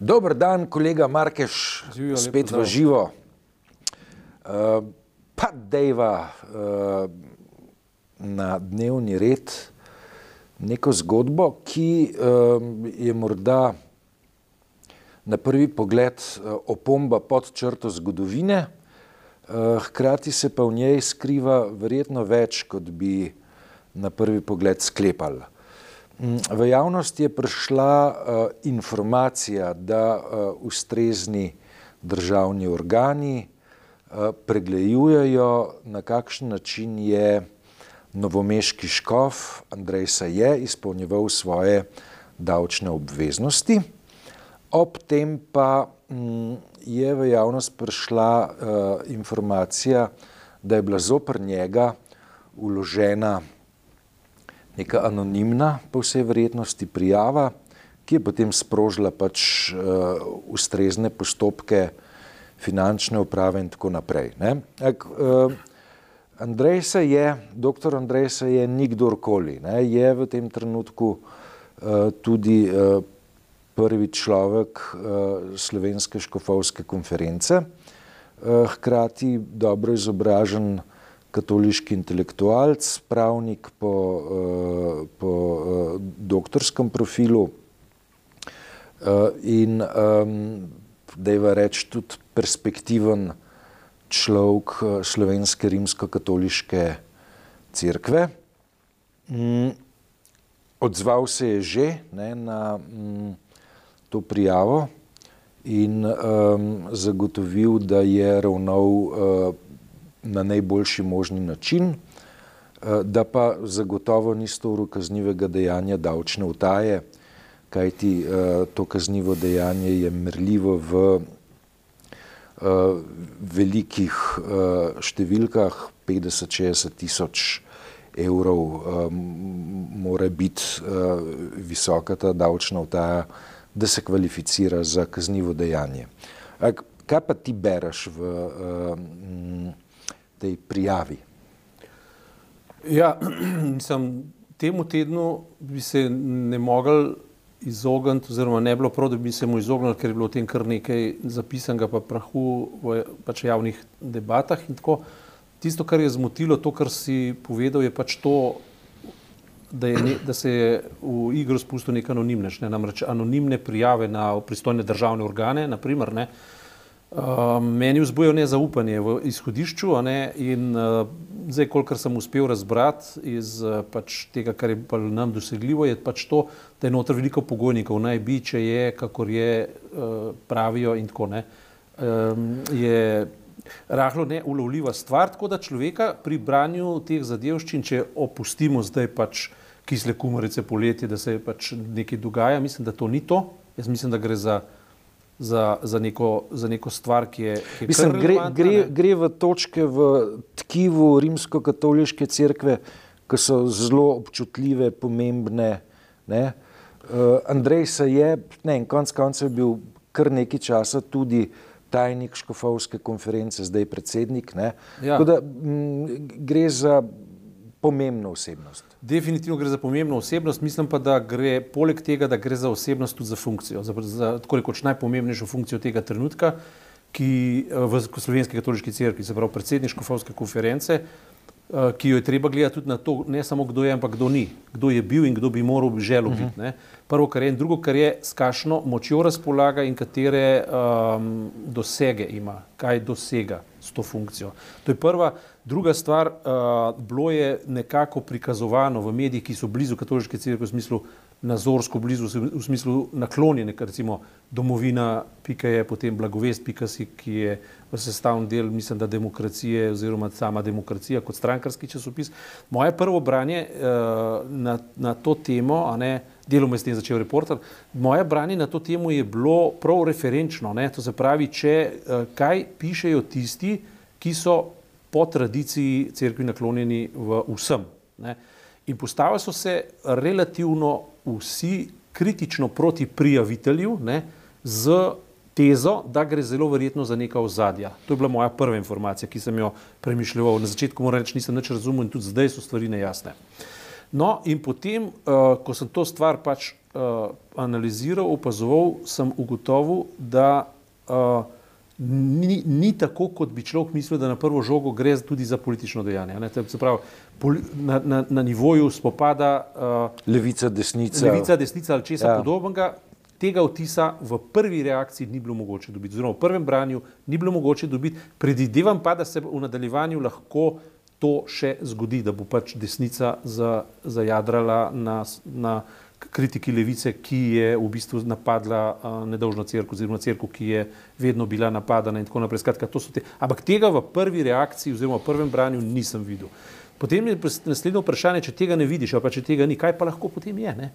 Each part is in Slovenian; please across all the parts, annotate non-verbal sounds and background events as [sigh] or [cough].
Dober dan, kolega Markeš, Živijo, lep spet v živo. Uh, pa dejva uh, na dnevni red neko zgodbo, ki uh, je morda na prvi pogled uh, opomba pod črto zgodovine, uh, hkrati se pa v njej skriva verjetno več, kot bi na prvi pogled sklepali. Mm, V javnost je prišla uh, informacija, da uh, ustrezni državni organi uh, pregledujejo, na kakšen način je novomeški škof Andrej Saje izpolnjeval svoje davčne obveznosti. Ob tem pa mm, je v javnost prišla uh, informacija, da je bila zoper njega uložena neka anonimna, po vsej verjetnosti, prijava, ki je potem sprožila pač uh, ustrezne postopke finančne uprave in tako naprej. ne. Ak, uh, Andrej se je, doktor Andrej se je nikdorkoli, ne, je v tem trenutku uh, tudi uh, prvi človek uh, slovenske škofovske konference, uh, hkrati dobro izobražen katoliški intelektualc, pravnik po, uh, po uh, doktorskem profilu uh, in da je reč tudi perspektiven človek slovenske rimsko-katoliške cerkve. Mm, odzval se je že ne, na mm, to prijavo in um, zagotovil, da je ravnal uh, na najboljši možni način, uh, da pa zagotovo ni storil kaznivega dejanja davčne utaje, kajti uh, to kaznivo dejanje je merljivo v uh, velikih številkah, 50-60 tisoč evrov mora biti visoka ta davčna utaja, da se kvalificira za kaznivo dejanje. Kaj pa ti bereš v uh, tej prijavi? Ja, [clears throat] mislim, temu tednu bi se ne mogel izogniti, oziroma ne bilo prav, da bi se mu izognili, ker je bilo o tem kar nekaj zapisanega, pa prahu v pač javnih debatah. Tisto, kar je zmotilo, to, kar si povedal, je pač to, da, je ne, da se je v igro spustil nek anonimnež, ne, namreč anonimne prijave na pristojne državne organe, naprimer, ne, uh, meni vzbujajo nezaupanje v izhodišču ne, in uh, zdaj, kolikor sem uspel razbrati iz uh, pač tega, kar je nam dosegljivo, je pač to, da je noter veliko pogojnikov, naj bi, če je, kakor je, uh, pravijo in tako ne. Um, je rahlo neulovljiva stvar, tako da človeka pri branju teh zadevščin, če opustimo zdaj pač kisle kumarice poletje, da se pač nekaj dogaja, mislim, da to ni to. Jaz mislim, da gre za, za, za, neko, za neko stvar, ki je. Ki je Mislim, gre, gre, gre v točke v tkivu rimsko-katoliške cerkve, ki so zelo občutljive, pomembne. Ne? Uh, Andrej se je, ne, in konec koncev je bil kar nekaj časa tudi tajnik škofovske konference, zdaj predsednik. ne. Ja. Tako da m, gre za pomembno osebnost. Definitivno gre za pomembno osebnost, mislim pa, da gre poleg tega, da gre za osebnost tudi za funkcijo, za, za tako rekoč najpomembnejšo funkcijo tega trenutka, ki eh, v Slovenski katoliški cerkvi, se pravi predsednik škofovske konference, eh, ki jo je treba gledati tudi na to, ne samo kdo je, ampak kdo ni, kdo je bil in kdo bi moral bi želel biti. ne. Prvo, kar je, in drugo, kar je, s kakšno močjo razpolaga in katere um, dosege ima, kaj dosega s to funkcijo. To je prva. Druga stvar, uh, bilo je nekako prikazovano v medijih, ki so blizu katoliške cerkve, v smislu nazorsko blizu, v smislu naklonjene, ker recimo domovina, pika je potem blagovest, pika si, ki je v sestavni del, mislim, da demokracije oziroma sama demokracija kot strankarski časopis. Moje prvo branje uh, na, na to temo, a ne, deloma s tem začel reporter, moje branje na to temo je bilo prav referenčno, ne, to se pravi, če uh, kaj pišejo tisti, ki so po tradiciji cerkvi naklonjeni v vsem. Ne. In postavili so se relativno vsi kritično proti prijavitelju ne, z tezo, da gre zelo verjetno za neka ozadja. To je bila moja prva informacija, ki sem jo premišljal. Na začetku moram reči, nisem nič razumel in tudi zdaj so stvari nejasne. No, in potem, uh, ko sem to stvar pač uh, analiziral, opazoval, sem ugotovil, da uh, ni, ni tako, kot bi človek mislil, da na prvo žogo gre tudi za politično dejanje. Pravi, poli, na, na, na nivoju spopada uh, levica, desnica. Levica, desnica ali česa ja. podobnega. Tega vtisa v prvi reakciji ni bilo mogoče dobiti, oziroma v prvem branju ni bilo mogoče dobiti. Predvidevam pa, da se v nadaljevanju lahko to še zgodi, da bo pač desnica zajadrala za na, na kritiki levice, ki je v bistvu napadla uh, nedolžno crkvo, oziroma crkvo, ki je vedno bila napadana in tako naprej. Skratka, te, ampak tega v prvi reakciji oziroma v prvem branju nisem videl. Potem je naslednje vprašanje, če tega ne vidiš, pa če tega ni, kaj pa lahko potem je. Ne?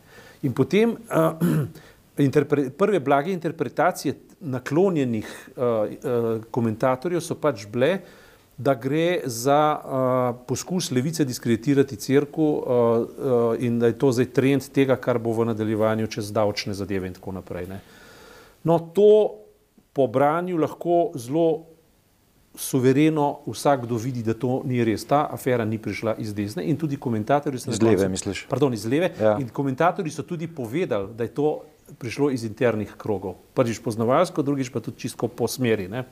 In potem uh, [clears throat] interpre, prve blage interpretacije naklonjenih uh, uh, komentatorjev so pač bile, uh, da gre za uh, poskus levice diskreditirati crkvu uh, uh, in da je to zdaj trend tega, kar bo v nadaljevanju čez davčne zadeve in tako naprej. Ne. No, to po branju lahko zelo suvereno vsakdo vidi, da to ni res. Ta afera ni prišla iz desne in tudi komentatorji so iz leve, misliš? Pardon, iz leve. Ja. In komentatorji so tudi povedali, da je to prišlo iz internih krogov. Prvič poznavalsko, drugič pa tudi čisto po smeri. Ne.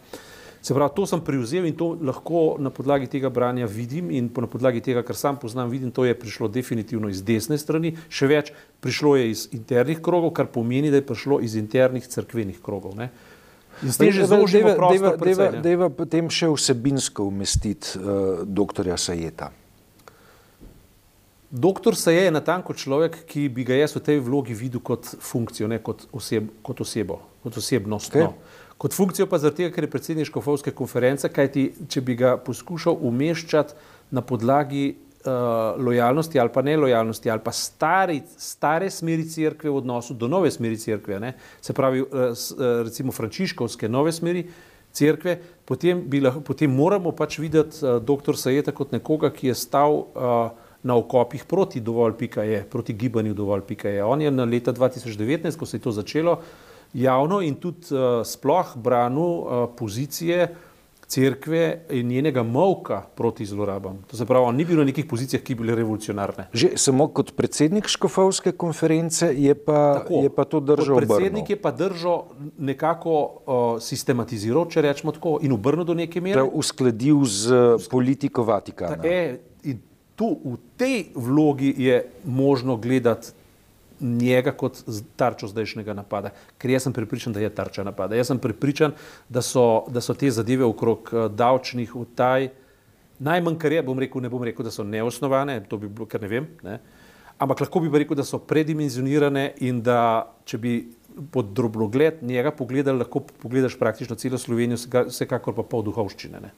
Se pravi, to sem prevzel in to lahko na podlagi tega branja vidim in na podlagi tega, kar sam poznam, vidim, to je prišlo definitivno iz desne strani, še več, prišlo je iz internih krogov, kar pomeni, da je prišlo iz internih crkvenih krogov. Ne? In s tem že zaužijemo prostor. Deva, deva, deva potem še vsebinsko umestiti uh, doktorja Sajeta. Doktor se je natanko človek, ki bi ga jaz v tej vlogi videl kot funkcijo, ne kot, oseb, kot osebo, kot osebnost. Okay. No kot funkcijo pa zato, ker je predsednik Škofovske konference, kajti če bi ga poskušal umeščati na podlagi uh, lojalnosti ali pa nelojalnosti ali pa stari, stare smeri crkve v odnosu do nove smeri crkve, ne? se pravi uh, recimo frančiškovske nove smeri crkve, potem, lahko, potem moramo pač videti uh, dr. Sajeta kot nekoga, ki je stal uh, na okopih proti dovolj.je, proti gibanju dovolj.je. On je na leta 2019, ko se je to začelo, uh, javno in tudi uh, sploh branil uh, pozicije cerkve in njenega molka proti zlorabam. To se pravi, on ni bil na nekih pozicijah, ki bi bile revolucionarne. Že samo kot predsednik Škofovske konference je pa, Tako, je pa to držal. Predsednik obrno. je pa držal nekako uh, sistematiziral, če rečemo tako, in obrnil do neke mere. Prav uskladil z politiko Vatikana. Je, in tu v tej vlogi je možno gledati njega kot tarčo zdajšnjega napada, ker jaz sem pripričan, da je tarča napada. Jaz sem pripričan, da so, da so te zadeve okrog uh, davčnih utaj, najmanj kar je, bom rekel, ne bom rekel, da so neosnovane, to bi bilo, ker ne vem, ne? ampak lahko bi rekel, da so predimenzionirane in da če bi pod drobnogled njega pogledali, lahko pogledaš praktično celo Slovenijo, vsekakor pa pol duhovščine. Ne?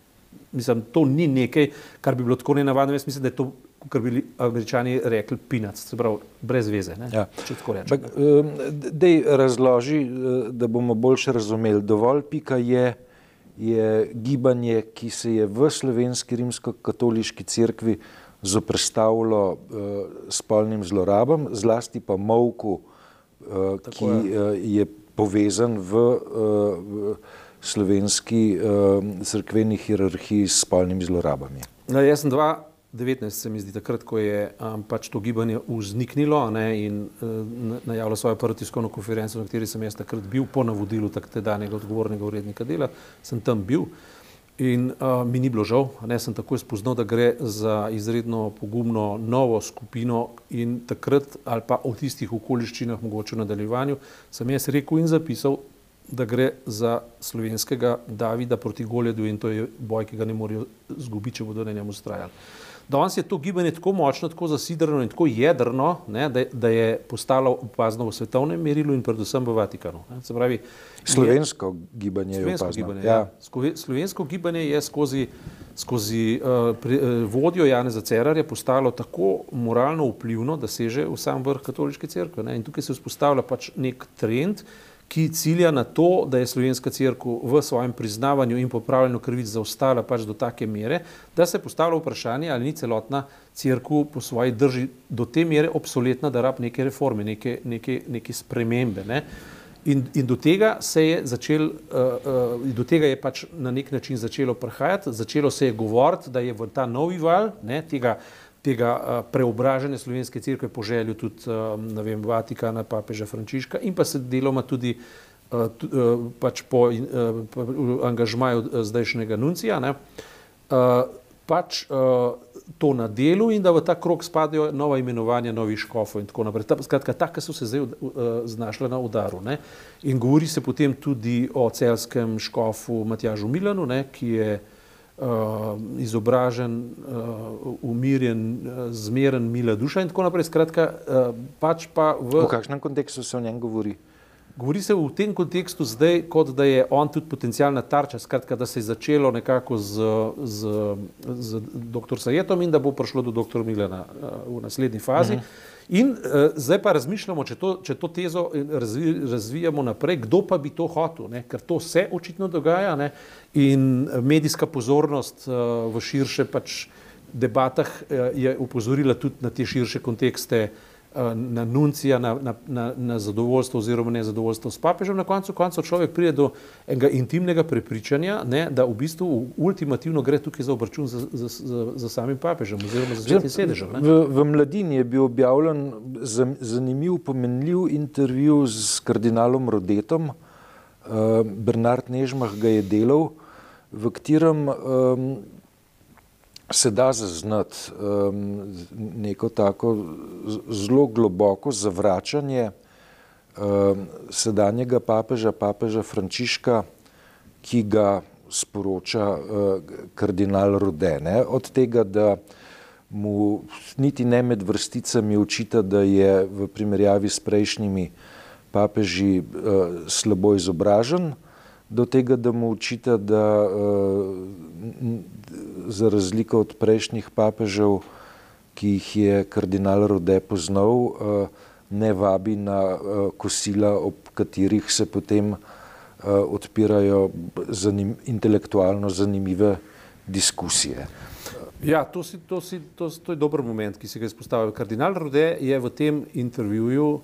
Mislim, to ni nekaj, kar bi bilo tako nenavadno. Jaz mislim, da je to kar bi američani rekli, pinac, se pravi, brez veze. Ja. Če tako rečem. Dej razloži, eh, da bomo boljše razumeli. Dovolj pika je, je gibanje, ki se je v slovenski rimsko-katoliški cerkvi zoprstavilo uh, spolnim zlorabam, zlasti pa molku, uh, ki je. Uh, je povezan v, uh, v slovenski uh, crkveni hierarhiji s spolnimi zlorabami. No, jaz sem dva 19 se mi zdi takrat, ko je um, pač to gibanje vzniknilo ne, in uh, najavilo svojo prvo tiskovno konferenco, na kateri sem jaz takrat bil po navodilu takdanjega odgovornega urednika dela, sem tam bil in uh, mi ni bilo žal, ne, sem takoj spoznal, da gre za izredno pogumno novo skupino in takrat ali pa o tistih okoliščinah, mogoče v nadaljevanju, sem jaz rekel in zapisal, da gre za slovenskega Davida proti Goljedu in to je boj, ki ga ne morejo zgubiti, če bodo na njemu ustrajali. Danes je to gibanje tako močno, tako zasidrano in tako jedrno, ne, da, da je postalo opazno v svetovnem merilu in predvsem v Vatikanu. Pravi, slovensko je, gibanje slovensko je opazno. Gibanje, ja. Ja. Slovensko gibanje je skozi, skozi uh, pri, uh, vodjo Janeza Cerarja postalo tako moralno vplivno, da seže v sam vrh katoliške cerkve. Ne. In tukaj se vzpostavlja pač nek trend, ki cilja na to, da je slovenska crkva v svojem priznavanju in popravljanju krivic zaostala pač do take mere, da se postavlja vprašanje, ali ni celotna crkva po svoji drži do te mere obsoletna, da rab neke reforme, neke, neke, neke spremembe. Ne? In, in do tega se je začel, uh, uh, do tega je pač na nek način začelo prihajati, začelo se je govoriti, da je v ta novi val ne, tega tega uh, preobražanja slovenske crkve po želju tudi uh, vem, Vatikana, papeža Frančiška in pa se deloma tudi uh, pač po angažmaju zdajšnjega nuncija. Uh, pač to na delu in da v ta krok spadajo nova imenovanja novih škofov in tako naprej. Skratka, taka so se zdaj znašla na udaru. Ne? In govori se potem tudi o celskem škofu Matjažu Milanu, ne, ki je izobražen, uh, umirjen, uh, zmeren, mila duša in tako naprej. Skratka, pač pa v... v kakšnem kontekstu se o njem govori? Govori se v tem kontekstu zdaj, kot da je on tudi potencijalna tarča, skratka, da se je začelo nekako z, z, z dr. Sajetom in da bo prišlo do dr. Milena v naslednji fazi. Uh mhm. -huh. In uh, zdaj pa razmišljamo, če to, če to tezo razvi, razvijamo naprej, kdo pa bi to hotel, ne? ker to se očitno dogaja ne? in medijska pozornost uh, v širše pač debatah uh, je upozorila tudi na te širše kontekste uh, Eh, na nuncija, na, na, na, na zadovoljstvo oziroma nezadovoljstvo s papežem, na koncu koncev človek pride do enega intimnega prepričanja, ne, da v bistvu ultimativno gre tukaj za obračun za, za, za, za samim papežem oziroma za svetim sedežem. V, v mladini je bil objavljen zanimiv, pomenljiv intervju s kardinalom Rodetom, uh, Bernard Nežmah ga je delal, v katerem um, se da zaznati um, neko tako zelo globoko zavračanje um, sedanjega papeža, papeža Frančiška, ki ga sporoča uh, kardinal Rodene. Od tega, da mu niti ne med vrsticami očita, da je v primerjavi s prejšnjimi papeži uh, slabo izobražen, do tega, da mu očita, da uh, za razliko od prejšnjih papežev, ki jih je kardinal Rode poznal, uh, ne vabi na uh, kosila, ob katerih se potem odpirajo zanim, intelektualno zanimive diskusije. Ja, to, si, to, si, to, to je dober moment, ki si ga izpostavil. Kardinal Rode je v tem intervjuju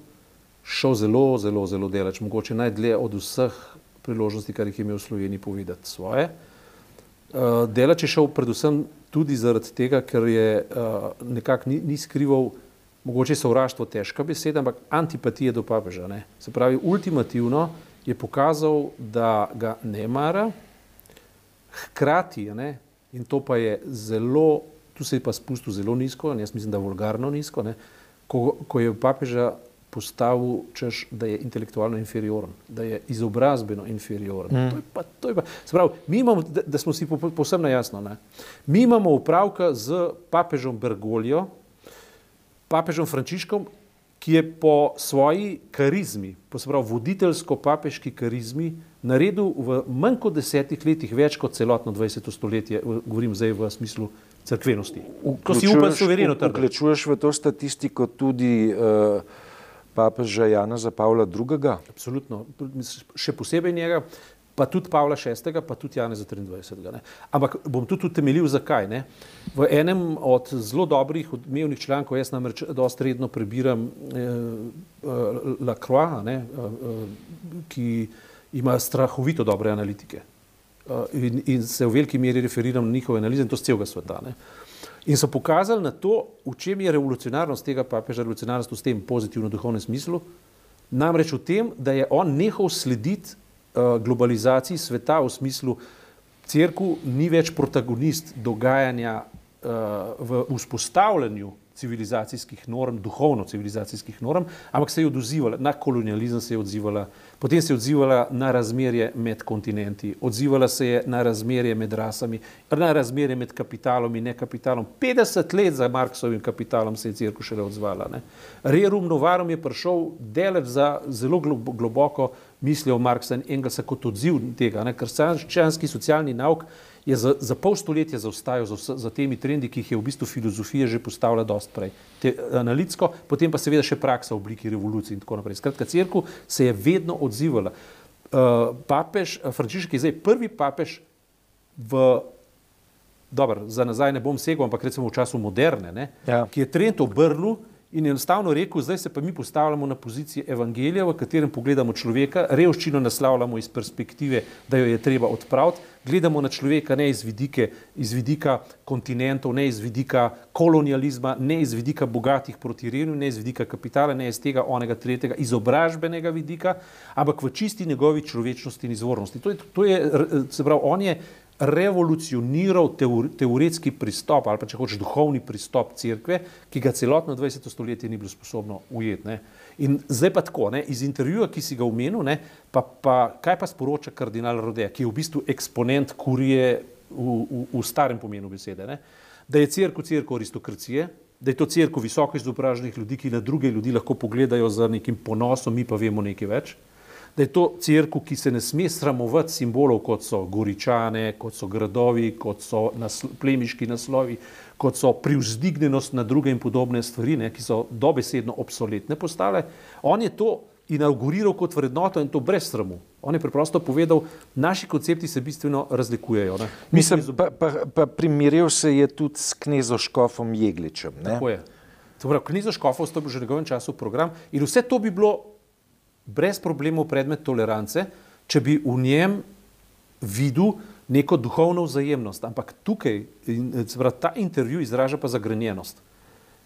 šel zelo, zelo, zelo delač, mogoče najdlje od vseh priložnosti, kar jih je imel v Sloveniji povedati svoje. Uh, Delač je šel predvsem tudi zaradi tega, ker je uh, nekako ni, ni skrival, mogoče sovraštvo težka beseda, ampak antipatije do papeža. Ne? Se pravi, ultimativno je pokazal, da ga ne mara, hkrati, ne? in to pa je zelo, tu se je pa spustil zelo nizko, jaz mislim, da vulgarno nizko, ko, ko je papeža postavil, češ, da je intelektualno inferioren, da je izobrazbeno inferioren. Mm. To je pa, to je pa, pravi, mi imamo, da, da smo si posebno jasno, ne? mi imamo upravka z papežom Bergolijo, papežom Frančiškom, ki je po svoji karizmi, po pravi, voditeljsko-papeški karizmi, naredil v manj kot desetih letih več kot celotno 20. stoletje, govorim zdaj v smislu crkvenosti. Ko si upal suvereno trditi. Vključuješ v to statistiko tudi uh, papeža Jana za Pavla II. Absolutno, še posebej njega, pa tudi Pavla VI., pa tudi Jana za 23. Ne. Ampak bom tudi utemeljil, zakaj. Ne. V enem od zelo dobrih odmevnih člankov, jaz namreč dosta redno prebiram eh, eh, Lacroix, ne, eh, ki ima strahovito dobre analitike eh, in, in se v veliki meri referiram na njihove analize in to z celega sveta. Ne. In so pokazali na to, v čem je revolucionarnost tega papeža, revolucionarnost v tem pozitivnem duhovnem smislu, namreč v tem, da je on nehal slediti uh, globalizaciji sveta v smislu, crkva ni več protagonist dogajanja uh, v vzpostavljanju civilizacijskih norm, duhovno civilizacijskih norm, ampak se je odzivala na kolonializem, se je odzivala, potem se je odzivala na razmerje med kontinenti, odzivala se je na razmerje med rasami, na razmerje med kapitalom in nekapitalom. 50 let za Marksovim kapitalom se je crkva šele odzvala. Ne. Rerum novarum je prišel delež za zelo globoko mislijo Marksa in Engelsa kot odziv tega, ker krščanski socialni nauk je za, za pol stoletja zaostajal za, za temi trendi, ki jih je v bistvu filozofija že postavila dost prej. Te, analitsko, potem pa seveda še praksa v obliki revolucije in tako naprej. Skratka, crkva se je vedno odzivala. Uh, papež uh, Frančišek je zdaj prvi papež v, dobro, za nazaj ne bom segel, ampak recimo v času moderne, ne, ja. ki je trend obrnil in enostavno rekel, zdaj se pa mi postavljamo na pozicijo evangelija, v katerem pogledamo človeka, revščino naslavljamo iz perspektive, da jo je treba odpraviti, gledamo na človeka ne iz, vidike, iz vidika kontinentov, ne iz vidika kolonializma, ne iz vidika bogatih proti revnim, ne iz vidika kapitala, ne iz tega onega tretjega izobražbenega vidika, ampak v čisti njegovi človečnosti in izvornosti. To je, to je se pravi, on je revolucioniral teoretski pristop ali pa če hočeš duhovni pristop cerkve, ki ga celotno 20. stoletje ni bilo sposobno ujeti. Ne. In zdaj pa tako, ne, iz intervjuja, ki si ga omenil, ne, pa, pa kaj pa sporoča kardinal Rode, ki je v bistvu eksponent kurije v, v, v starem pomenu besede, ne, da je cerkev cerkev aristokracije, da je to cerkev visoko izobraženih ljudi, ki na druge ljudi lahko pogledajo z nekim ponosom, mi pa vemo nekaj več da je to crkva, ki se ne sme sramovati simbolov, kot so goričane, kot so gradovi, kot so naslo, plemiški naslovi, kot so privzdignjenost na druge in podobne stvari, ne, ki so dobesedno obsoletne postale. On je to inauguriral kot vrednoto in to brez sramu. On je preprosto povedal, naši koncepti se bistveno razlikujejo. Ne. Mislim, pa, pa, pa primerjal se je tudi s knezoškofom Jegličem. Ne? Tako je. Knezoškofov sta bil že v njegovem času program in vse to bi bilo brez problemov predmet tolerance, če bi v njem videl neko duhovno vzajemnost. Ampak tukaj, pravi, ta intervju izraža pa zagrenjenost.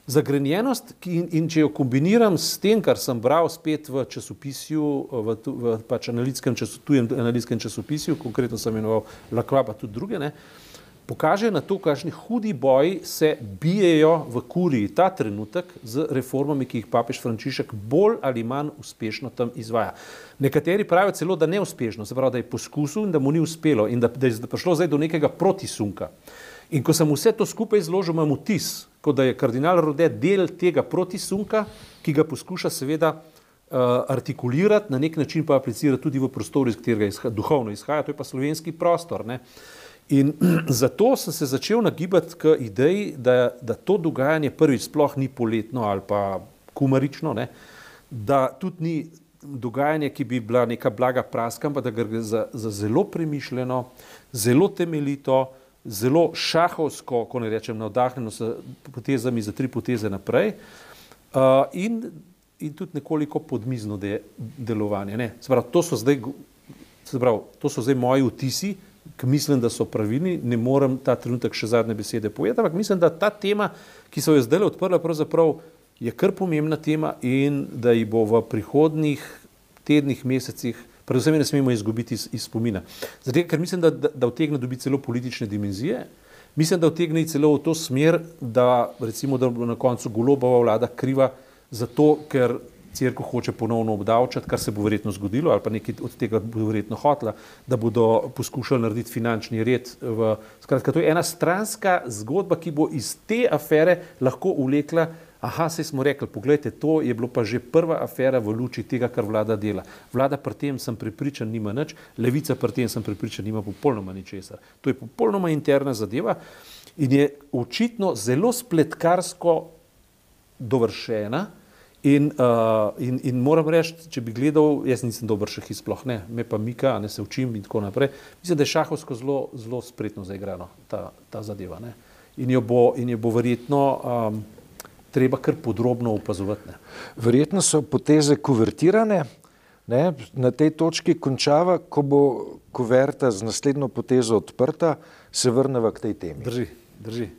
Zagrenjenost, in, in če jo kombiniram s tem, kar sem bral spet v časopisju, v, v pač analitskem, času, tujem analitskem časopisju, konkretno sem imenoval Lakva, pa tudi druge, ne, uh, pokaže na to, kakšni hudi boji se bijejo v Kuriji ta trenutek z reformami, ki jih papež Frančišek bolj ali manj uspešno tam izvaja. Nekateri pravijo celo, da neuspešno, se pravi, da je poskusil in da mu ni uspelo in da, da je prišlo zdaj do nekega protisunka. In ko sem vse to skupaj izložil, imam vtis, kot da je kardinal Rode del tega protisunka, ki ga poskuša seveda uh, artikulirati, na nek način pa aplicirati tudi v prostor, iz katerega izha, duhovno izhaja, to je pa slovenski prostor. Ne? In [clears throat] zato sem se začel nagibati k ideji, da, da to dogajanje prvič sploh ni poletno ali pa kumarično, ne? da tudi ni dogajanje, ki bi bila neka blaga praska, ampak da gre za, za zelo premišljeno, zelo temeljito, zelo šahovsko, ko ne rečem, navdahnjeno s potezami za tri poteze naprej uh, in, in tudi nekoliko podmizno de, delovanje. Se pravi, to so zdaj, se pravi, to so zdaj moji vtisi, ki mislim, da so pravilni, ne morem ta trenutek še zadnje besede povedati, ampak mislim, da ta tema, ki so jo zdaj odprla, pravzaprav je kar pomembna tema in da ji bo v prihodnih tednih, mesecih, predvsem ne smemo izgubiti iz, iz spomina. Zato, ker mislim, da, da, da vtegne dobiti celo politične dimenzije, mislim, da vtegne celo v to smer, da recimo, da bo na koncu golobova vlada kriva zato, ker crkva hoče ponovno obdavčati, kar se bo verjetno zgodilo, ali pa nekaj od tega bo verjetno hotla, da bodo poskušali narediti finančni red. V, skratka, to je ena stranska zgodba, ki bo iz te afere lahko uvlekla. Aha, se smo rekli, pogledajte, to je bilo pa že prva afera v luči tega, kar vlada dela. Vlada pri tem, sem prepričan, nima nič, levica pri tem, sem prepričan, nima popolnoma ničesar. To je popolnoma interna zadeva in je očitno zelo spletkarsko dovršena. In, uh, in, in moram reči, če bi gledal, jaz nisem dober šah izploh ne, me pa mika, ne se učim in tako naprej. Mislim, da je šahovsko zelo, zelo spretno zaigrano ta, ta zadeva. Ne. In jo bo, in jo bo verjetno um, treba kar podrobno opazovati. Ne. Verjetno so poteze kuvertirane, ne. na tej točki končava, ko bo kuverta z naslednjo potezo odprta, se vrneva k tej temi. Drži, drži.